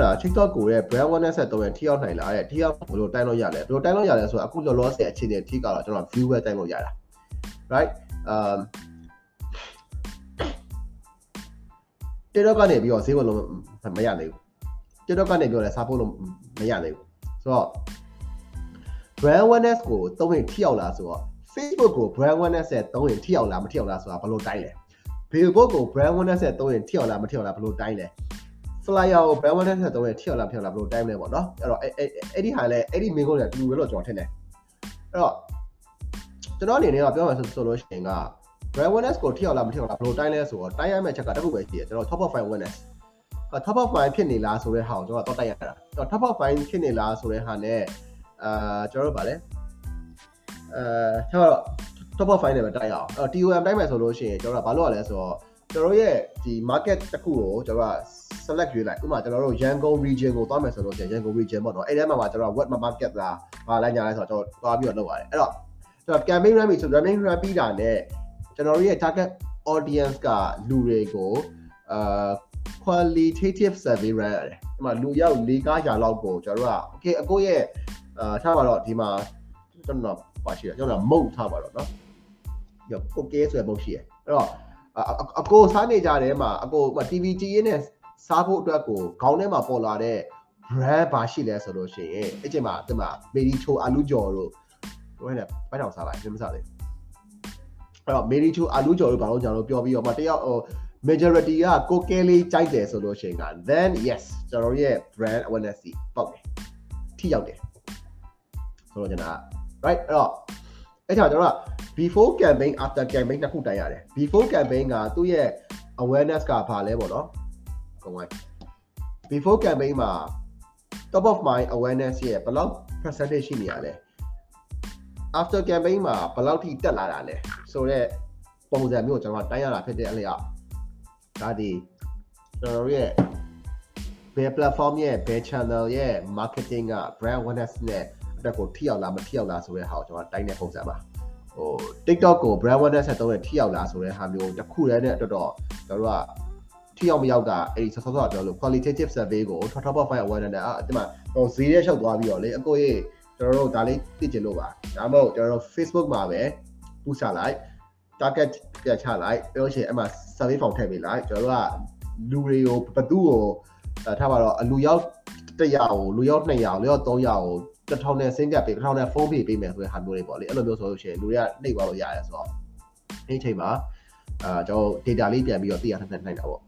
ဒါ TikTok ကိုရဲ့ brand awareness ဆက်တော့ရင်ထိရောက်နိုင်လားတဲ့ထိရောက်ဘယ်လိုတိုင်းလို့ရလဲဘယ်လိုတိုင်းလို့ရလဲဆိုတော့အခုလောလောဆယ်အခြေအနေထိကတော့ကျွန်တော် view ပဲတိုင်းလို့ရတာ right um TikTok ကနေပြီးတော့ဈေးဝင်လို့မရနိုင်ဘူး TikTok ကနေပြီးတော့လည်းစားဖို့လို့မရနိုင်ဘူးဆိုတော့ brand awareness ကိုသုံးရင်ထိရောက်လားဆိုတော့ Facebook ကို brand awareness နဲ့သုံးရင်ထိရောက်လားမထိရောက်လားဆိုတာဘယ်လိုတိုင်းလဲ Billboard ကို brand awareness နဲ့သုံးရင်ထိရောက်လားမထိရောက်လားဘယ်လိုတိုင်းလဲ flyer ကို brand awareness နဲ့သုံးရင်ထိရောက်လားမထိရောက်လားဘယ်လိုတိုင်းလဲပေါ့နော်အဲ့တော့အဲ့အဲ့ဒီဟာလဲအဲ့ဒီမင်းကုန်းတွေတူတူပဲလို့ကျွန်တော်ထင်တယ်အဲ့တော့ကျွန်တော်အနေနဲ့ကပြောမှဆိုလို့ရှိရင်က brand awareness ကိုထိရောက်လားမထိရောက်လားဘယ်လိုတိုင်းလဲဆိုတော့တိုင်းရမယ့်ချက်ကတစ်ခုပဲရှိတယ်ကျွန်တော် top of mind awareness top of mind ဖြစ်နေလားဆိုတဲ့ဟာကိုကျွန်တော်တော့တိုက်ရတာအဲ့တော့ top of mind ဖြစ်နေလားဆိုတဲ့ဟာနဲ့အာကျွန်တော်တို့ဗာလဲအဲကျွန်တော် top of mind နဲ့ပဲတိုက်ရအောင်အဲ့တော့ TOM တိုက်မယ်ဆိုလို့ရှိရင်ကျွန်တော်ကဘာလုပ်ရလဲဆိုတော့ကျွန်တော်ရဲ့ဒီ market တစ်ခုကိုကျွန်တော်က select ရွေးလိုက်ဥပမာကျွန်တော်တို့ရန်ကုန် region ကိုသွားမယ်ဆိုလို့ရှိရင်ရန်ကုန် region ပေါ့နော်အဲ့ထဲမှာကျွန်တော် web market လားဘာလဲညာလဲဆိုတော့ကျွန်တော်သွားပြီးတော့လုပ်ရတယ်အဲ့တော့ကျွန်တော် campaign run ပြီဆို running run ပြီးတာနဲ့ကျွန်တော်တို့ရဲ့ target audience ကလူတွေကိုအာ qualitative survey run ရတယ်ဒီမှာလူရောက်၄ကားရာလောက်ကိုကျွန်တော်တို့က okay အကိုရဲ့အာထားပါတော့ဒီမှာကျွန်တော်ပါရှိတယ်ကျွန်တော်မုတ်ထားပါတော့เนาะရောကိုကဲဆိုရမုတ်ရှိရအဲ့တော့အကိုစားနေကြတယ်မှာအကို TV ကြည့်ရင်းနဲ့ စားဖို့အတွက်ကိုခေါင်းထဲမှာပေါ်လာတဲ့ brand ဘာရှိလဲဆိုလို့ရှိရင်အဲ့ချိန်မှာဒီမှာမေရီချိုအာလူကျော်တို့တို့နဲ့ဘိုက်တောင်စားလိုက်မစားသေးအဲ့တော့မေရီချိုအာလူကျော်တို့ဘာလို့ညာလို့ပြောပြီးတော့မှတယောက်ဟို majority ကကိုကဲလေးကြိုက်တယ်ဆိုလို့ရှိရင်က then yes ကျွန်တော်ရဲ့ brand awareness ပေါက်တယ်ထိရောက်တယ်ဆိုတော့ကျွန်တော် right အဲ့တော့အဲ့ကြောင့်ကျွန်တော်က before campaign after campaign နှစ်ခုတိုင်ရတယ် before campaign ကသူ့ရဲ့ awareness ကဘာလဲပေါ့နော် ကောင်းပါ before campaign မှာ top of mind awareness ရဲ့ဘယ်လောက် percentage ရှိနေရလဲ after campaign မှာဘယ်လောက်ထိတက်လာတာလဲဆိုတော့ပုံစံမျိုးကျွန်တော်တိုင်းရတာဖြစ်တဲ့အလျောက်ဒါဒီကျွန်တော်ရဲ့ဘယ် platform ရဲ့ဘယ် channel ရဲ့ marketing က brand awareness နဲ့အတွက်ကိုထိရောက်လားမထိရောက်လားဆိုတဲ့ဟာကိုကျွန်တော်တိုင်းတဲ့ပုံစံပါဟို TikTok ကို brand awareness နဲ့တုံးတဲ့ထိရောက်လားဆိုတဲ့ဟာမျိုးတစ်ခုတည်းနဲ့အတွက်တော့ကျွန်တော်တို့က ထိရောက်မရောက်ကအဲ့ဒီဆော့ဆော့ဆော့ပြောလို့ qualitative survey ကို top of mind awareness နဲ့အဲ့ဒီမှာဟိုဈေးရဲလျှောက်သွားပြီးတော့လေအကိုရေးကျွန်တော်တို့ဒါလေးသိချင်လို့ပါဒါမှမဟုတ်ကျွန်တော်တို့ Facebook မှာပဲပူချလိုက် target ပြချလိုက်ပြီးလို့ရှိရင်အဲ့မှာ survey form ထည့်ပေးလိုက်ကျွန်တော်တို့ကလူတွေကိုဘသူ့ကိုထားပါတော့အလူရောက်100ကိုလူရောက်200လူရောက်300ကိုတစ်ထောင်နဲ့စင်းကပ်ပေးတစ်ထောင်နဲ့ဖုန်းပေးပေးမယ်ဆိုတဲ့ဟာမျိုးတွေပေါ့လေအဲ့လိုမျိုးဆိုလို့ရှိရင်လူတွေကနှိပ်သွားလို့ရတယ်ဆိုတော့အဲ့ဒီချိန်မှာအာကျွန်တော် data လေးပြန်ပြီးတော့သိရထပ်နိုင်တာပေါ့